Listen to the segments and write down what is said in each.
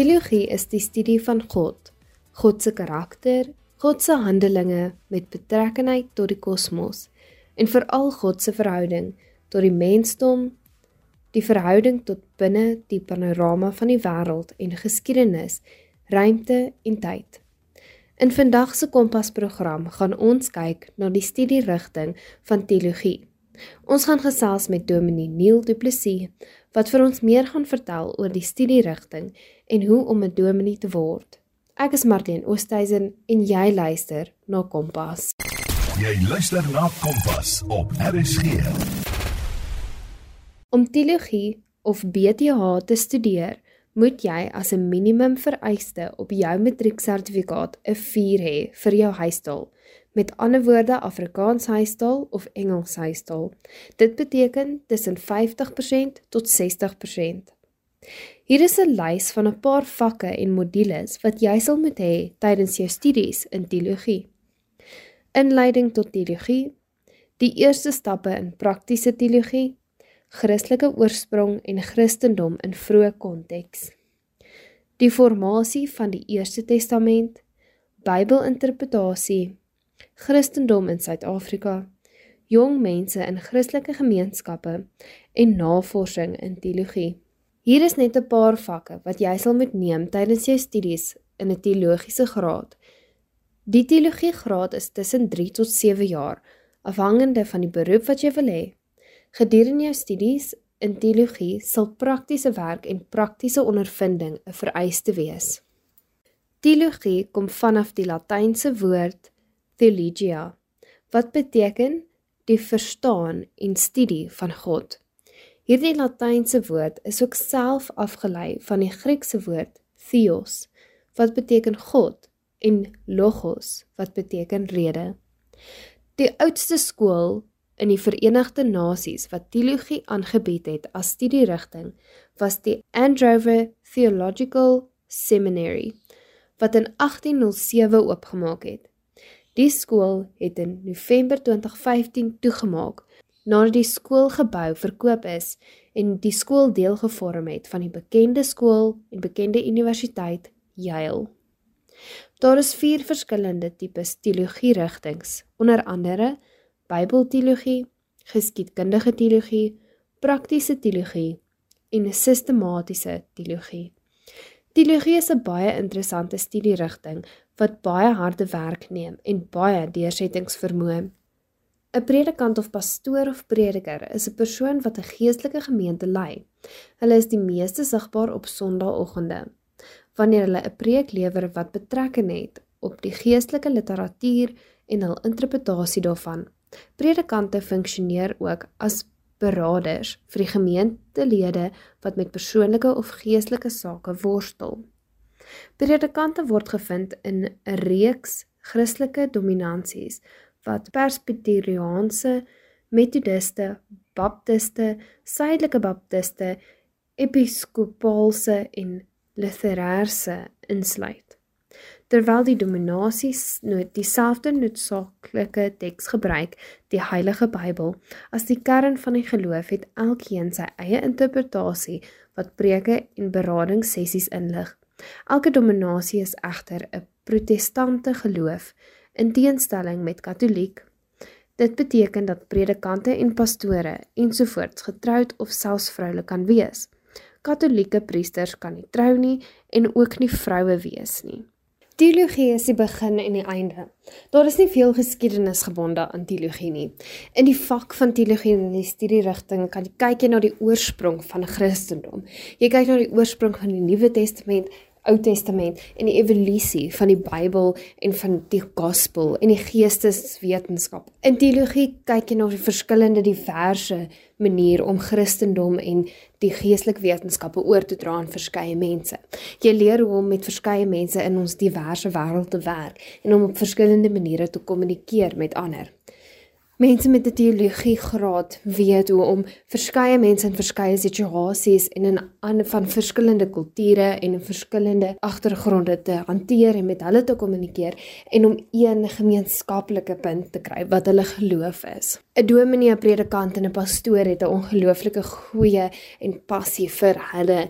Teologie is die studie van God, God se karakter, God se handelinge met betrekking tot die kosmos en veral God se verhouding tot die mensdom, die verhouding tot binne die panorama van die wêreld en geskiedenis, ruimte en tyd. In vandag se Kompas-program gaan ons kyk na die studierigting van teologie. Ons gaan gesels met Dominee Neil Du Plessis wat vir ons meer gaan vertel oor die studierigting en hoe om 'n dominee te word. Ek is Martien Oosthuizen en jy luister na Kompas. Jy luister na Kompas op RSG. Om teologie of BTH te studeer, moet jy as 'n minimum vereiste op jou matrieksertifikaat 'n 4 hê vir jou huistaal. Met ander woorde Afrikaans huistaal of Engels huistaal. Dit beteken tussen 50% tot 60%. Hier is 'n lys van 'n paar vakke en modules wat jy sal moet hê tydens jou studies in teologie. Inleiding tot teologie, die eerste stappe in praktiese teologie, Christelike oorsprong en Christendom in vroeë konteks. Die formasie van die Eerste Testament, Bybelinterpretasie, Christendom in Suid-Afrika, jong mense in Christelike gemeenskappe en navorsing in teologie. Hier is net 'n paar vakke wat jy sal moet neem tydens jou studies in 'n teologiese graad. Die teologie graad is tussen 3 tot 7 jaar, afhangende van die beroep wat jy wil hê. Gedurende jou studies in teologie sal praktiese werk en praktiese ondervinding 'n vereiste wees. Teologie kom vanaf die Latynse woord theologia wat beteken die verstaan en studie van God. Hierdie Latynse woord is ook self afgelei van die Griekse woord theos wat beteken God en logos wat beteken rede. Die oudste skool in die Verenigde Nasies wat teologie aangebied het as studierigting was die Andover Theological Seminary wat in 1807 oopgemaak het. Die skool het in November 2015 toegemaak nadat die skoolgebou verkoop is en die skool deel gevorm het van die bekende skool en bekende universiteit Yale. Daar is vier verskillende tipes teologie rigtings, onder andere Bybelteologie, geskiedkundige teologie, praktiese teologie en sistematiese teologie. Teologie is 'n baie interessante studierigting wat baie harde werk neem en baie deursettingsvermoë. 'n Predikant of pastoor of prediker is 'n persoon wat 'n geestelike gemeente lei. Hulle is die meeste sigbaar op Sondagoggende wanneer hulle 'n preek lewer wat betrekking het op die geestelike literatuur en hul interpretasie daarvan. Predikante funksioneer ook as beraders vir die gemeentelede wat met persoonlike of geestelike sake worstel. Predikante word gevind in 'n reeks Christelike dominansies wat Presbyteriaanse, Metodiste, Baptiste, Suidelike Baptiste, Episkopaalse en Lutherse insluit terwyl die dominasies nooit dieselfde noodsaaklike teks gebruik, die Heilige Bybel, as die kern van die geloof het elkeen sy eie interpretasie wat preke en beradingssessies inlig. Elke dominasie is egter 'n protestante geloof in teenstelling met katoliek. Dit beteken dat predikante en pastore ensovoorts getroud of selfs vroulik kan wees. Katolieke priesters kan nie trou nie en ook nie vroue wees nie. Teologie is die begin en die einde. Daar is nie veel geskiedenis gebonde aan teologie nie. In die vak van teologie en die studierigting kan jy kyk na die oorsprong van Christendom. Jy kyk na die oorsprong van die Nuwe Testament Ou Testament en die evolusie van die Bybel en van die gospel en die geesteswetenskap. In teologie kyk jy na die verskillende diverse maniere om Christendom en die geestelike wetenskappe oor te dra aan verskeie mense. Jy leer hoe om met verskeie mense in ons diverse wêreld te werk en om op verskillende maniere te kommunikeer met ander. Mense met 'n teologie graad weet hoe om verskeie mense in verskeie situasies en in ander van verskillende kulture en in verskillende agtergronde te hanteer en met hulle te kommunikeer en om een gemeenskaplike punt te kry wat hulle geloof is. 'n Dominee, 'n predikant en 'n pastoor het 'n ongelooflike goeie en passie vir hulle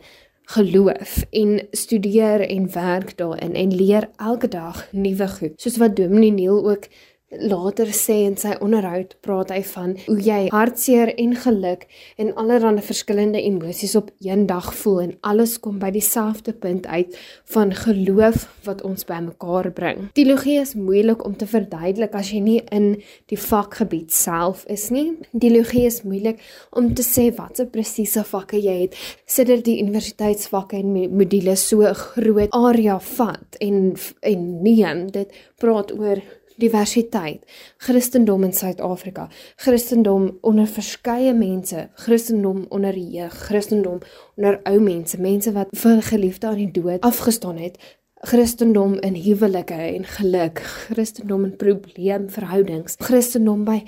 geloof en studeer en werk daarin en leer elke dag nuwe goed. Soos wat Dominee Neil ook later sê in sy onderhoud praat hy van hoe jy hartseer en geluk en allerlei verskillende emosies op een dag voel en alles kom by dieselfde punt uit van geloof wat ons bymekaar bring. Teologie is moeilik om te verduidelik as jy nie in die vakgebied self is nie. Teologie is moeilik om te sê watse presiese vakke jy het sodat die universiteitsvakke en modules so 'n groot area vat en en neem dit praat oor diversiteit, Christendom in Suid-Afrika, Christendom onder verskeie mense, Christendom onder jeug, Christendom onder ou mense, mense wat vir geliefde aan die dood afgestaan het, Christendom in huwelike en geluk, Christendom in probleemverhoudings, Christendom by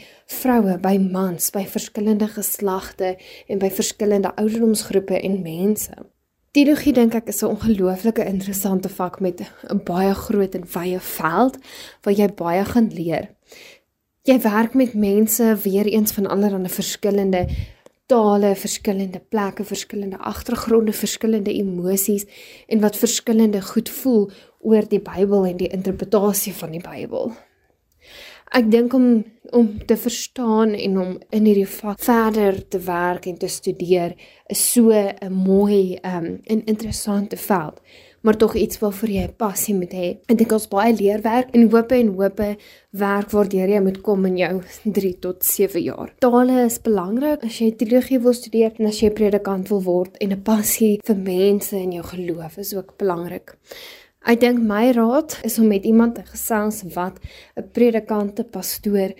vroue, by mans, by verskillende geslagte en by verskillende ouderdomsgroepe en mense. Teologie dink ek is 'n ongelooflike interessante vak met 'n baie groot en wye veld waar jy baie gaan leer. Jy werk met mense weer eens van allerlei verskillende tale, verskillende plekke, verskillende agtergronde, verskillende emosies en wat verskillende goed voel oor die Bybel en die interpretasie van die Bybel. Ek dink om om te verstaan en om in hierdie vak verder te werk en te studeer is so 'n mooi um en interessante veld, maar tog iets waarvoor jy passie moet hê. Ek dink ons baie leerwerk en hope en hope werk waardeur jy moet kom in jou 3 tot 7 jaar. Tale is belangrik as jy teologie wil studeer en as jy predikant wil word en 'n passie vir mense en jou geloof is ook belangrik. Ek dink my raad is om met iemand te gesels wat 'n predikant, 'n pastoor,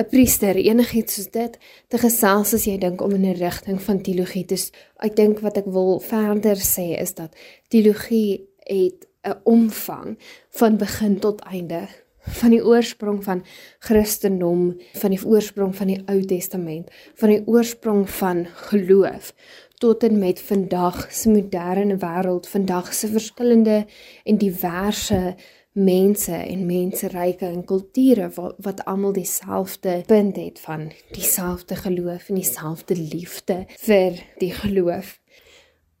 'n priester, enigiets soos dit te gesels as jy dink om in 'n rigting van teologie. Te ek dink wat ek wil verder sê is dat teologie het 'n omvang van begin tot einde van die oorsprong van Christendom, van die oorsprong van die Ou Testament, van die oorsprong van geloof tot en met vandag se moderne wêreld, vandag se verskillende en diverse mense en menseryke en kulture wat, wat almal dieselfde punt het van dieselfde geloof en dieselfde liefde vir die geloof.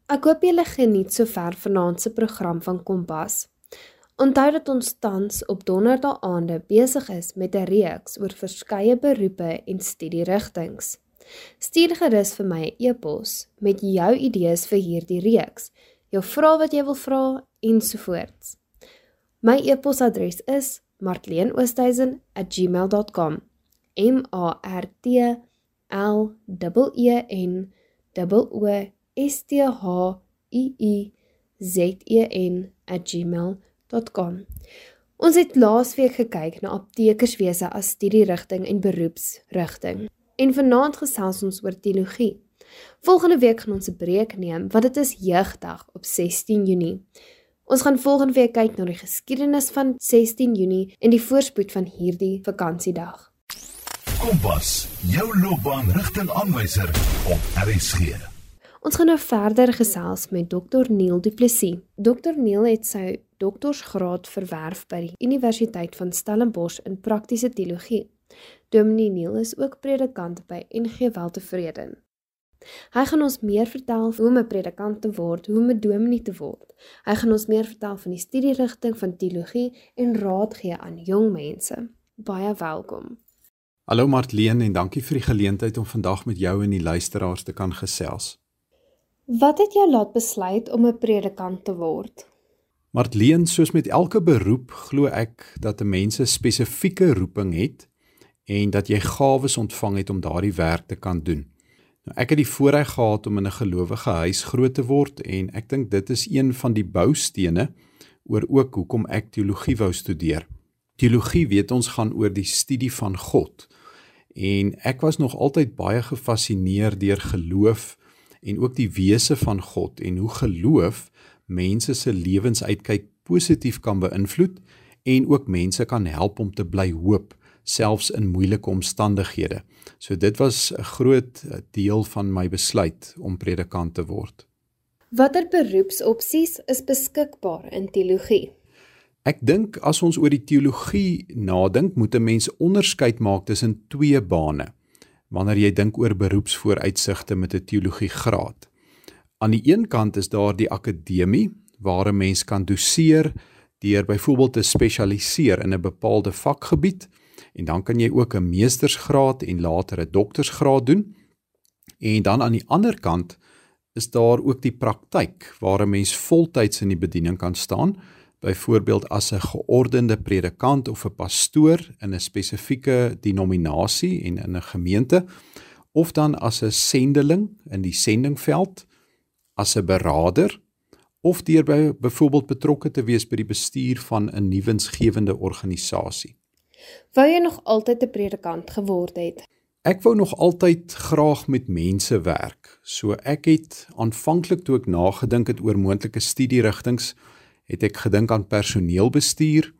Ek hoop julle geniet sover vanaand se program van Kompas. Onthou dat ons tans op donderdae aande besig is met 'n reeks oor verskeie beroepe en studierigtinge. Stuur gerus vir my 'n e e-pos met jou idees vir hierdie reeks, jou vrae wat jy wil vra ensovoorts. My e-posadres is martleenoosthuizen@gmail.com. M A R T L E E N O S T H I I Z E N@gmail.com. Ons het laasweek gekyk na aptekerswese as studierigting en beroepsrigting en vanaand gesels ons oor teologie. Volgende week gaan ons 'n breek neem want dit is jeugdag op 16 Junie. Ons gaan volgende week kyk na die geskiedenis van 16 Junie en die voorspoed van hierdie vakansiedag. Kompas, jou loopbaanrigtingaanwyser op RSG. Ons gaan nou verder gesels met Dr Neil Du Plessis. Dr Neil het sy doktorsgraad verwerf by die Universiteit van Stellenbosch in praktiese teologie. Dominee Neil is ook predikant by NG Weltevreden. Hy gaan ons meer vertel hoe om 'n predikant te word, hoe om 'n dominee te word. Hy gaan ons meer vertel van die studierigting van teologie en raad gee aan jong mense. Baie welkom. Hallo Martleen en dankie vir die geleentheid om vandag met jou en die luisteraars te kan gesels. Wat het jou laat besluit om 'n predikant te word? Martleen, soos met elke beroep, glo ek dat 'n mens 'n spesifieke roeping het en dat jy gawes ontvang het om daardie werk te kan doen. Nou ek het die voorreg gehad om in 'n gelowige huis groot te word en ek dink dit is een van die boustene oor ook hoekom ek teologie wou studeer. Teologie weet ons gaan oor die studie van God. En ek was nog altyd baie gefassineer deur geloof en ook die wese van God en hoe geloof mense se lewensuitkyk positief kan beïnvloed en ook mense kan help om te bly hoop selfs in moeilike omstandighede. So dit was 'n groot deel van my besluit om predikant te word. Watter beroepsopsies is beskikbaar in teologie? Ek dink as ons oor die teologie nadink, moet 'n mens onderskeid maak tussen twee bane wanneer jy dink oor beroepsvooruitsigte met 'n teologiegraad. Aan die een kant is daar die akademie waar 'n mens kan doseer deur byvoorbeeld te spesialiseer in 'n bepaalde vakgebied en dan kan jy ook 'n meestersgraad en later 'n doktorsgraad doen. En dan aan die ander kant is daar ook die praktyk waar 'n mens voltyds in die bediening kan staan, byvoorbeeld as 'n geordende predikant of 'n pastoor in 'n spesifieke denominasie en in 'n gemeente of dan as 'n sendeling in die sendingveld, as 'n beraader of deur by byvoorbeeld betrokke te wees by die bestuur van 'n nuwensgewende organisasie. Wou jy nog altyd 'n predikant geword het? Ek wou nog altyd graag met mense werk. So ek het aanvanklik toe ek nagedink het oor moontlike studierigtinge, het ek gedink aan personeelbestuur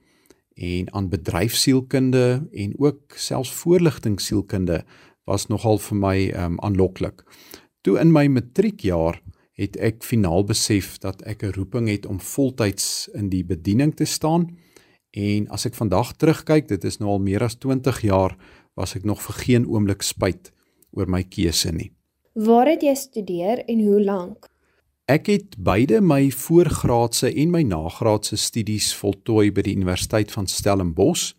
en aan bedryfsielkunde en ook selfs voorligtingsielkunde was nogal vir my um aanloklik. Toe in my matriekjaar het ek finaal besef dat ek 'n roeping het om voltyds in die bediening te staan. En as ek vandag terugkyk, dit is nou al meer as 20 jaar was ek nog vir geen oomblik spyt oor my keuse nie. Waar het jy studeer en hoe lank? Ek het beide my voorgraadse en my nagraadse studies voltooi by die Universiteit van Stellenbosch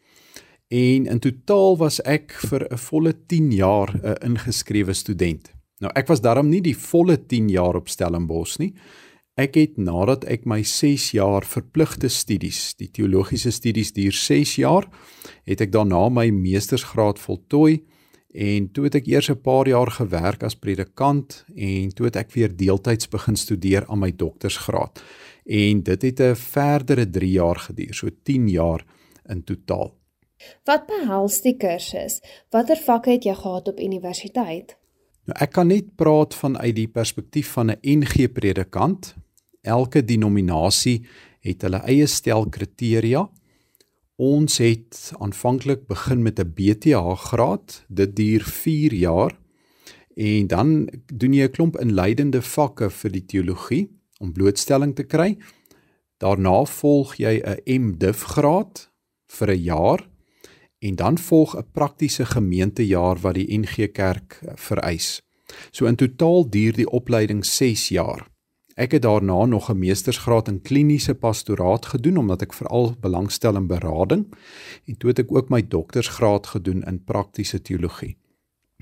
en in totaal was ek vir 'n volle 10 jaar 'n ingeskrewe student. Nou ek was daarom nie die volle 10 jaar op Stellenbosch nie. Ek het nadat ek my 6 jaar verpligte studies, die teologiese studies duur 6 jaar, het ek daarna my meestersgraad voltooi en toe het ek eers 'n paar jaar gewerk as predikant en toe het ek weer deeltyds begin studeer aan my doktorsgraad. En dit het 'n verdere 3 jaar geduur, so 10 jaar in totaal. Wat behels die kursus? Watter vakke het jy gehad op universiteit? Nou ek kan net praat vanuit die perspektief van 'n NG predikant. Elke denominasie het hulle eie stel kriteria Ons het aanvanklik begin met 'n BTH graad. Dit duur 4 jaar. En dan doen jy 'n klomp inleidende vakke vir die teologie om blootstelling te kry. Daarna volg jy 'n MDiv graad vir 'n jaar en dan volg 'n praktiese gemeentejaar wat die NG Kerk vereis. So in totaal duur die opleiding 6 jaar. Ek het daarna nog 'n meestersgraad in kliniese pastoraat gedoen omdat ek veral belangstel in berading en toe het ek ook my doktorsgraad gedoen in praktiese teologie.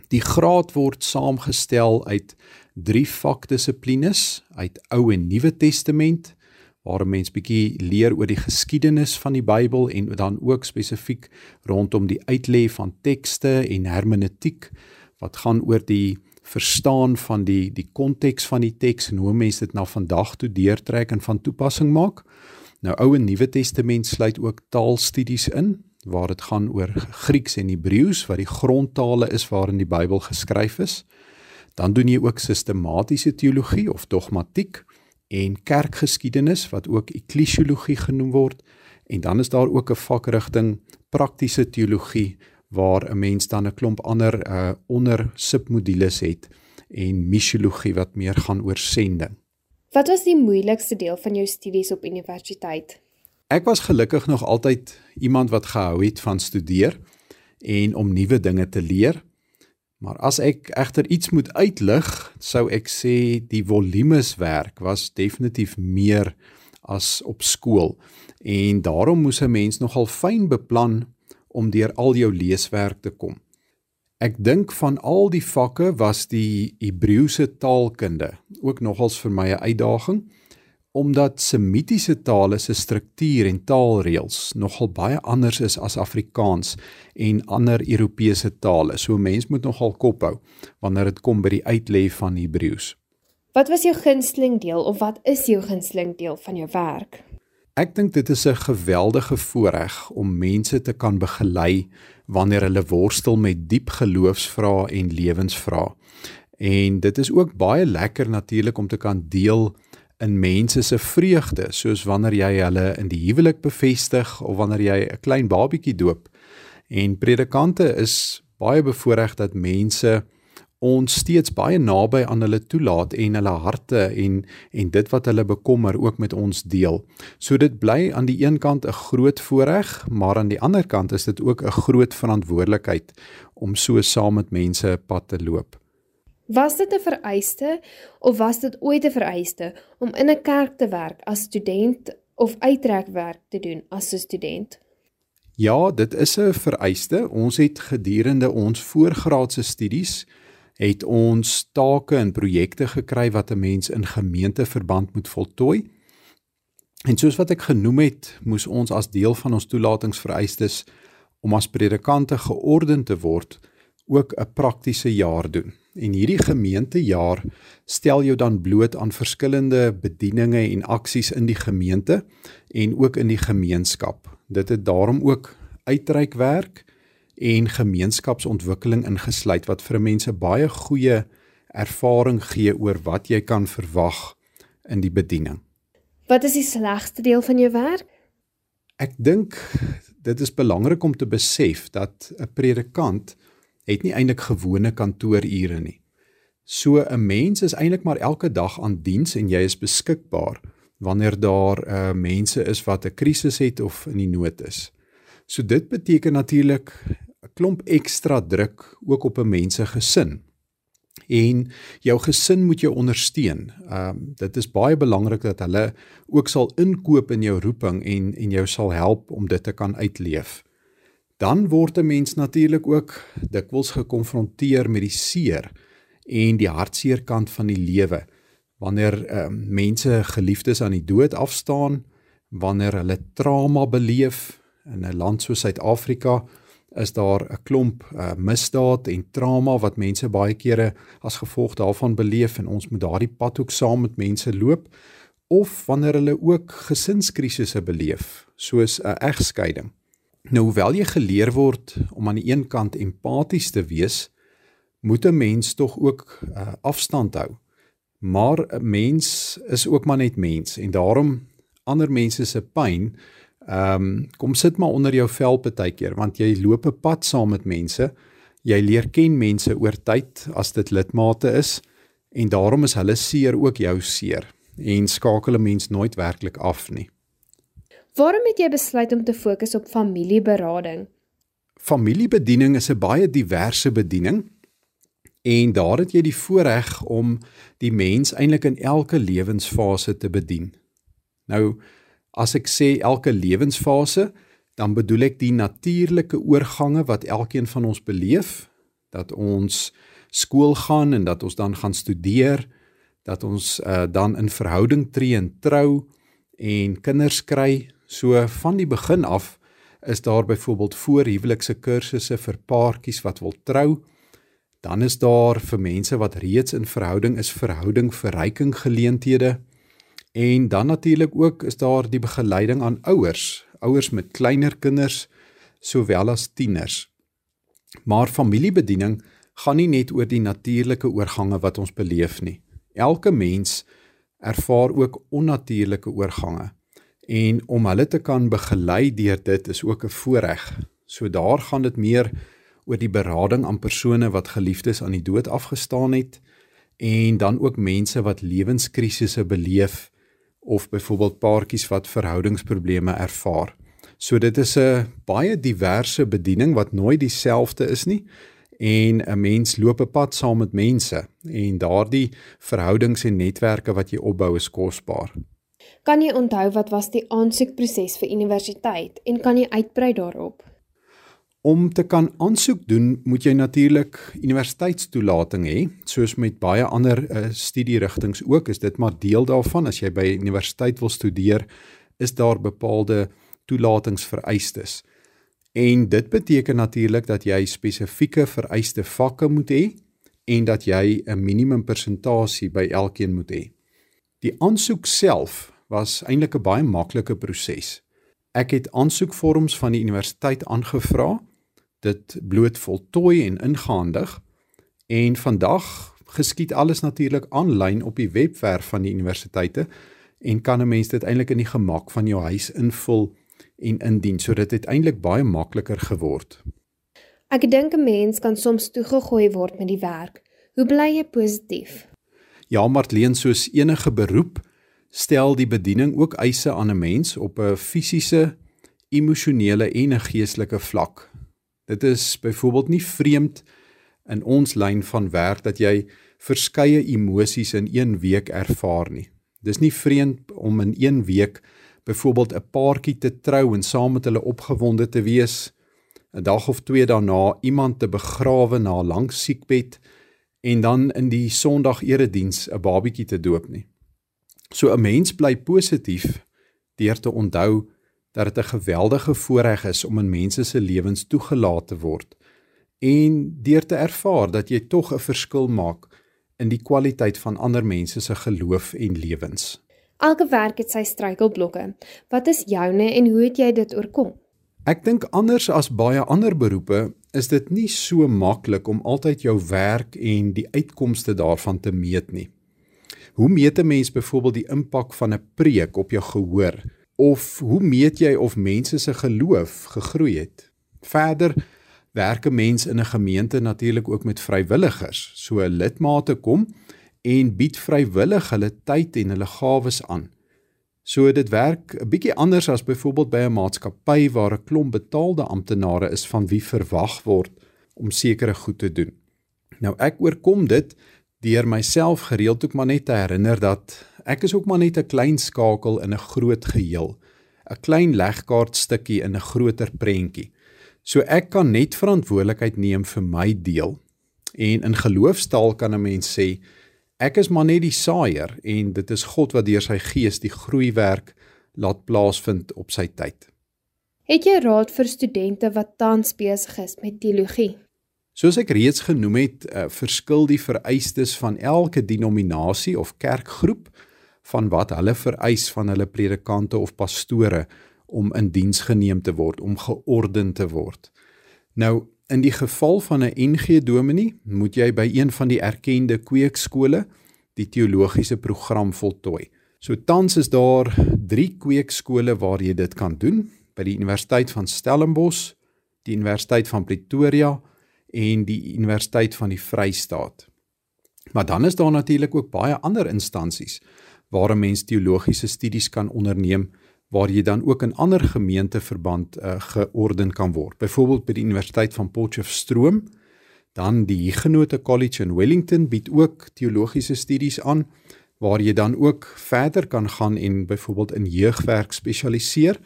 Die graad word saamgestel uit drie vakdissiplines, uit Ou en Nuwe Testament waar 'n mens bietjie leer oor die geskiedenis van die Bybel en dan ook spesifiek rondom die uitlê van tekste en hermeneutiek wat gaan oor die verstaan van die die konteks van die teks en hoe mense dit na vandag toe deurtrek en van toepassing maak. Nou Ou en Nuwe Testament sluit ook taalstudies in waar dit gaan oor Grieks en Hebreëus wat die grondtale is waarin die Bybel geskryf is. Dan doen jy ook sistematiese teologie of dogmatiek en kerkgeskiedenis wat ook eklesiologie genoem word en dan is daar ook 'n vakrigting praktiese teologie waar 'n mens dan 'n klomp ander uh onder submodules het en missiologie wat meer gaan oor sending. Wat was die moeilikste deel van jou studies op universiteit? Ek was gelukkig nog altyd iemand wat gehou het van studeer en om nuwe dinge te leer. Maar as ek egter iets moet uitlig, sou ek sê die volumes werk was definitief meer as op skool en daarom moes 'n mens nogal fyn beplan om deur al jou leeswerk te kom. Ek dink van al die vakke was die Hebreëse taalkunde ook nogals vir my 'n uitdaging omdat semitiese tale se struktuur en taalreëls nogal baie anders is as Afrikaans en ander Europese tale. So mens moet nogal kop hou wanneer dit kom by die uitlê van Hebreëus. Wat was jou gunsteling deel of wat is jou gunsteling deel van jou werk? Ek dink dit is 'n geweldige voorreg om mense te kan begelei wanneer hulle worstel met diep geloofsvrae en lewensvrae. En dit is ook baie lekker natuurlik om te kan deel in mense se vreugde, soos wanneer jy hulle in die huwelik bevestig of wanneer jy 'n klein babietjie doop. En predikante is baie bevoordeel dat mense ons steeds baie naby aan hulle toelaat en hulle harte en en dit wat hulle bekommer ook met ons deel. So dit bly aan die een kant 'n groot voorreg, maar aan die ander kant is dit ook 'n groot verantwoordelikheid om so saam met mense pad te loop. Was dit 'n vereiste of was dit ooit 'n vereiste om in 'n kerk te werk as student of uittrekwerk te doen as 'n student? Ja, dit is 'n vereiste. Ons het gedurende ons voorgraadse studies het ons take en projekte gekry wat 'n mens in gemeenteverband moet voltooi. En soos wat ek genoem het, moes ons as deel van ons toelatingsvereistes om as predikante geordend te word, ook 'n praktiese jaar doen. En hierdie gemeentejaar stel jou dan bloot aan verskillende bedieninge en aksies in die gemeente en ook in die gemeenskap. Dit het daarom ook uitreikwerk en gemeenskapsontwikkeling ingesluit wat vir mense baie goeie ervaring gee oor wat jy kan verwag in die bediening. Wat is die slegste deel van jou werk? Ek dink dit is belangrik om te besef dat 'n predikant het nie eintlik gewone kantoorure nie. So 'n mens is eintlik maar elke dag aan diens en jy is beskikbaar wanneer daar uh mense is wat 'n krisis het of in die nood is. So dit beteken natuurlik 'n klomp ekstra druk ook op 'n mens se gesin. En jou gesin moet jou ondersteun. Ehm um, dit is baie belangrik dat hulle ook sal inkoop in jou roeping en en jou sal help om dit te kan uitleef dan word 'n mens natuurlik ook dikwels gekonfronteer met die seer en die hartseer kant van die lewe wanneer uh, mense geliefdes aan die dood afstaan wanneer hulle trauma beleef in 'n land soos Suid-Afrika is daar 'n klomp uh, misdaad en trauma wat mense baie kere as gevolg daarvan beleef en ons moet daardie pad ook saam met mense loop of wanneer hulle ook gesinskrisisse beleef soos 'n egskeiding Nou hoewel jy geleer word om aan die een kant empaties te wees, moet 'n mens tog ook uh, afstand hou. Maar 'n mens is ook maar net mens en daarom ander mense se pyn, ehm um, kom sit maar onder jou vel partykeer want jy loop 'n pad saam met mense. Jy leer ken mense oor tyd as dit lidmate is en daarom is hulle seer ook jou seer en skakel 'n mens nooit werklik af nie. Waarom het jy besluit om te fokus op familieberading? Familiebediening is 'n baie diverse bediening en daar het jy die voorreg om die mens eintlik in elke lewensfase te bedien. Nou as ek sê elke lewensfase, dan bedoel ek die natuurlike oorgange wat elkeen van ons beleef, dat ons skool gaan en dat ons dan gaan studeer, dat ons uh, dan in verhouding tree en trou en kinders kry, So van die begin af is daar byvoorbeeld voorhuwelikse kursusse vir paartjies wat wil trou. Dan is daar vir mense wat reeds in verhouding is, verhouding verryking geleenthede. En dan natuurlik ook is daar die begeleiding aan ouers, ouers met kleiner kinders sowel as tieners. Maar familiebediening gaan nie net oor die natuurlike oorgange wat ons beleef nie. Elke mens ervaar ook onnatuurlike oorgange en om hulle te kan begelei deur dit is ook 'n voorreg. So daar gaan dit meer oor die berading aan persone wat geliefdes aan die dood afgestaan het en dan ook mense wat lewenskrisisse beleef of byvoorbeeld paartjies wat verhoudingsprobleme ervaar. So dit is 'n baie diverse bediening wat nooit dieselfde is nie en 'n mens loop 'n pad saam met mense en daardie verhoudings en netwerke wat jy opbou is kosbaar. Kan jy onthou wat was die aansoekproses vir universiteit en kan jy uitbrei daarop? Om te kan aansoek doen, moet jy natuurlik universiteitstoelating hê, soos met baie ander uh, studierigtinge ook, is dit maar deel daarvan as jy by universiteit wil studeer, is daar bepaalde toelatingsvereistes. En dit beteken natuurlik dat jy spesifieke vereiste vakke moet hê en dat jy 'n minimum persentasie by elkeen moet hê. Die aansoek self was eintlik 'n baie maklike proses. Ek het aansoekvorms van die universiteit aangevra, dit bloot voltooi en ingehandig en vandag geskied alles natuurlik aanlyn op die webwerf van die universiteite en kan 'n mens dit eintlik in die gemak van jou huis invul en indien. So dit het eintlik baie makliker geword. Ek dink 'n mens kan soms toegegooi word met die werk. Hoe bly jy positief? Ja, Martleen, soos enige beroep stel die bediening ook eise aan 'n mens op 'n fisiese, emosionele en 'n geestelike vlak. Dit is byvoorbeeld nie vreemd in ons lyn van werk dat jy verskeie emosies in een week ervaar nie. Dis nie vreemd om in een week byvoorbeeld 'n paartjie te trou en saam met hulle opgewonde te wees, 'n dag of twee daarna iemand te begrawe na 'n lang siekbed en dan in die Sondag erediens 'n babietjie te doop nie. So 'n mens bly positief deur te onthou dat dit 'n geweldige voorreg is om in mense se lewens toegelaat te word en deur te ervaar dat jy tog 'n verskil maak in die kwaliteit van ander mense se geloof en lewens. Elke werk het sy struikelblokke. Wat is joune en hoe het jy dit oorkom? Ek dink anders as baie ander beroepe is dit nie so maklik om altyd jou werk en die uitkomste daarvan te meet nie. Hoe meet 'n mens byvoorbeeld die impak van 'n preek op jou gehoor of hoe meet jy of mense se geloof gegroei het? Verder werk 'n mens in 'n gemeente natuurlik ook met vrywilligers. So lidmate kom en bied vrywillig hulle tyd en hulle gawes aan. So dit werk 'n bietjie anders as byvoorbeeld by 'n maatskappy waar 'n klomp betaalde amptenare is van wie verwag word om sekere goed te doen. Nou ek oorkom dit deur myself gereeld ook maar net te herinner dat ek is ook maar net 'n klein skakel in 'n groot geheel, 'n klein legkaart stukkie in 'n groter prentjie. So ek kan net verantwoordelikheid neem vir my deel. En in geloofstaal kan 'n mens sê ek is maar net die saaier en dit is God wat deur sy gees die groeiwerk laat plaasvind op sy tyd. Het jy raad vir studente wat tans besig is met teologie? Soos ek reeds genoem het, uh, verskil die vereistes van elke denominasie of kerkgroep van wat hulle vereis van hulle predikante of pastore om in diens geneem te word, om georden te word. Nou, in die geval van 'n NG Dominee, moet jy by een van die erkende kweekskole die teologiese program voltooi. So tans is daar 3 kweekskole waar jy dit kan doen, by die Universiteit van Stellenbosch, die Universiteit van Pretoria en die Universiteit van die Vrystaat. Maar dan is daar natuurlik ook baie ander instansies waar 'n mens teologiese studies kan onderneem waar jy dan ook in ander gemeenteverband uh, georden kan word. Byvoorbeeld by die Universiteit van Potchefstroom, dan die Huguenot College in Wellington bied ook teologiese studies aan waar jy dan ook verder kan gaan en byvoorbeeld in jeugwerk spesialiseer.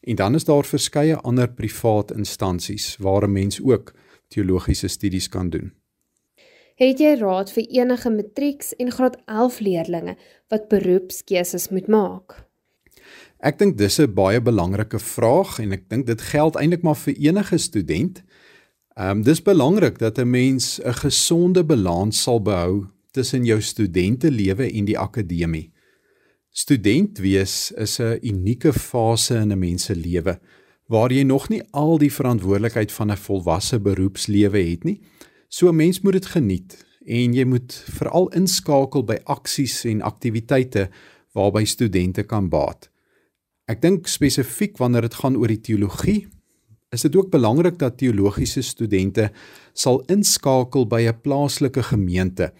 En dan is daar verskeie ander privaat instansies waar 'n mens ook teologiese studies kan doen. Het jy raad vir enige matrieks en graad 11 leerdlinge wat beroepskeuses moet maak? Ek dink dis 'n baie belangrike vraag en ek dink dit geld eintlik maar vir enige student. Ehm um, dis belangrik dat 'n mens 'n gesonde balans sal behou tussen jou studentelewe en die akademie. Student wees is 'n unieke fase in 'n mens se lewe waar jy nog nie al die verantwoordelikheid van 'n volwasse beroepslewe het nie. So 'n mens moet dit geniet en jy moet veral inskakel by aksies en aktiwiteite waarby studente kan baat. Ek dink spesifiek wanneer dit gaan oor die teologie, is dit ook belangrik dat teologiese studente sal inskakel by 'n plaaslike gemeente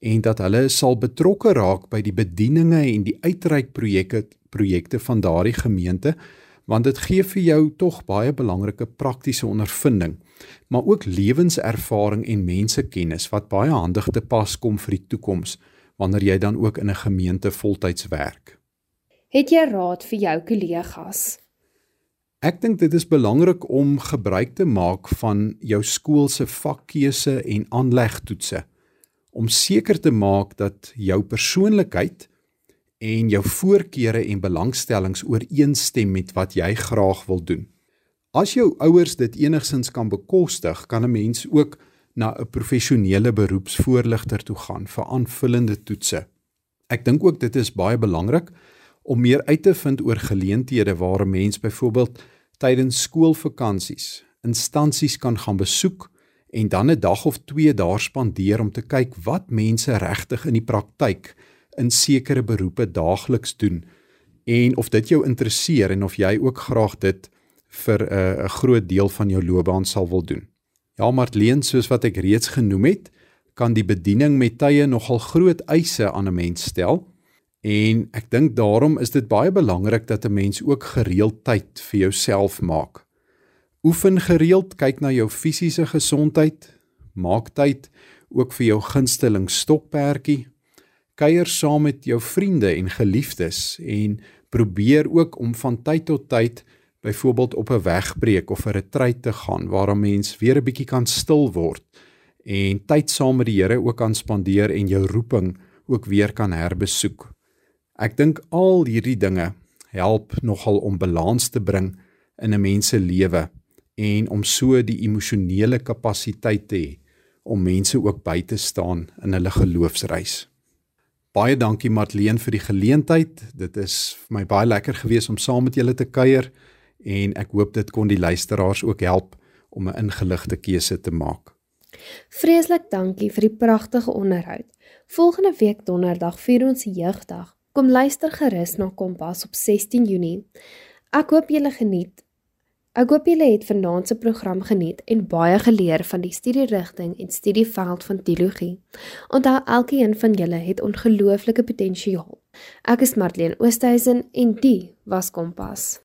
en dat hulle sal betrokke raak by die bedieninge en die uitreikprojekte projekte van daardie gemeente want dit gee vir jou tog baie belangrike praktiese ondervinding maar ook lewenservaring en mensekennis wat baie handig te pas kom vir die toekoms wanneer jy dan ook in 'n gemeente voltyds werk. Het jy raad vir jou kollegas? Ek dink dit is belangrik om gebruik te maak van jou skool se vakkeuse en aanlegtoetse om seker te maak dat jou persoonlikheid en jou voorkeure en belangstellings ooreenstem met wat jy graag wil doen. As jou ouers dit enigsins kan bekostig, kan 'n mens ook na 'n professionele beroepsvoorligter toe gaan vir aanvullende toetse. Ek dink ook dit is baie belangrik om meer uit te vind oor geleenthede waar 'n mens byvoorbeeld tydens skoolvakansies instansies kan gaan besoek en dan 'n dag of 2 daar spandeer om te kyk wat mense regtig in die praktyk in sekere beroepe daagliks doen en of dit jou interesseer en of jy ook graag dit vir 'n uh, groot deel van jou loopbaan sal wil doen. Ja, Martleen, soos wat ek reeds genoem het, kan die bediening met tye nogal groot eise aan 'n mens stel. En ek dink daarom is dit baie belangrik dat 'n mens ook gereeld tyd vir jouself maak. Oefen gereeld, kyk na jou fisiese gesondheid, maak tyd ook vir jou gunsteling stokperdjie. Kuier saam met jou vriende en geliefdes en probeer ook om van tyd tot tyd byvoorbeeld op 'n wegbreek of 'n retreat te gaan waar 'n mens weer 'n bietjie kan stil word en tyd saam met die Here ook kan spandeer en jou roeping ook weer kan herbesoek. Ek dink al hierdie dinge help nogal om balans te bring in 'n mens se lewe en om so die emosionele kapasiteit te hê om mense ook by te staan in hulle geloofsreis. Baie dankie Marlene vir die geleentheid. Dit is vir my baie lekker gewees om saam met julle te kuier en ek hoop dit kon die luisteraars ook help om 'n ingeligte keuse te maak. Vreeslik dankie vir die pragtige onderhoud. Volgende week donderdag vier ons jeugdag. Kom luister gerus na Kompas op 16 Junie. Ek hoop julle geniet. Ek hoop julle het vanaand se program geniet en baie geleer van die studierigting en studieveld van teologie. Onthou elkeen van julle het ongelooflike potensiaal. Ek is Marlene Oosthuizen en die was Kompas.